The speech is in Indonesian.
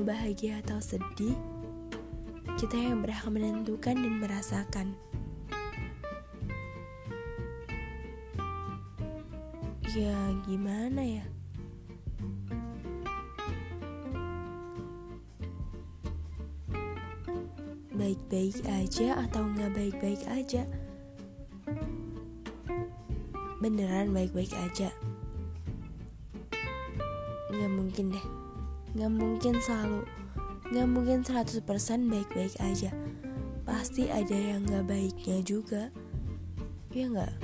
bahagia atau sedih, kita yang berhak menentukan dan merasakan. Ya, gimana ya? Baik-baik aja atau nggak baik-baik aja? Beneran baik-baik aja? Nggak mungkin deh Nggak mungkin selalu Nggak mungkin 100% baik-baik aja Pasti ada yang nggak baiknya juga Ya nggak?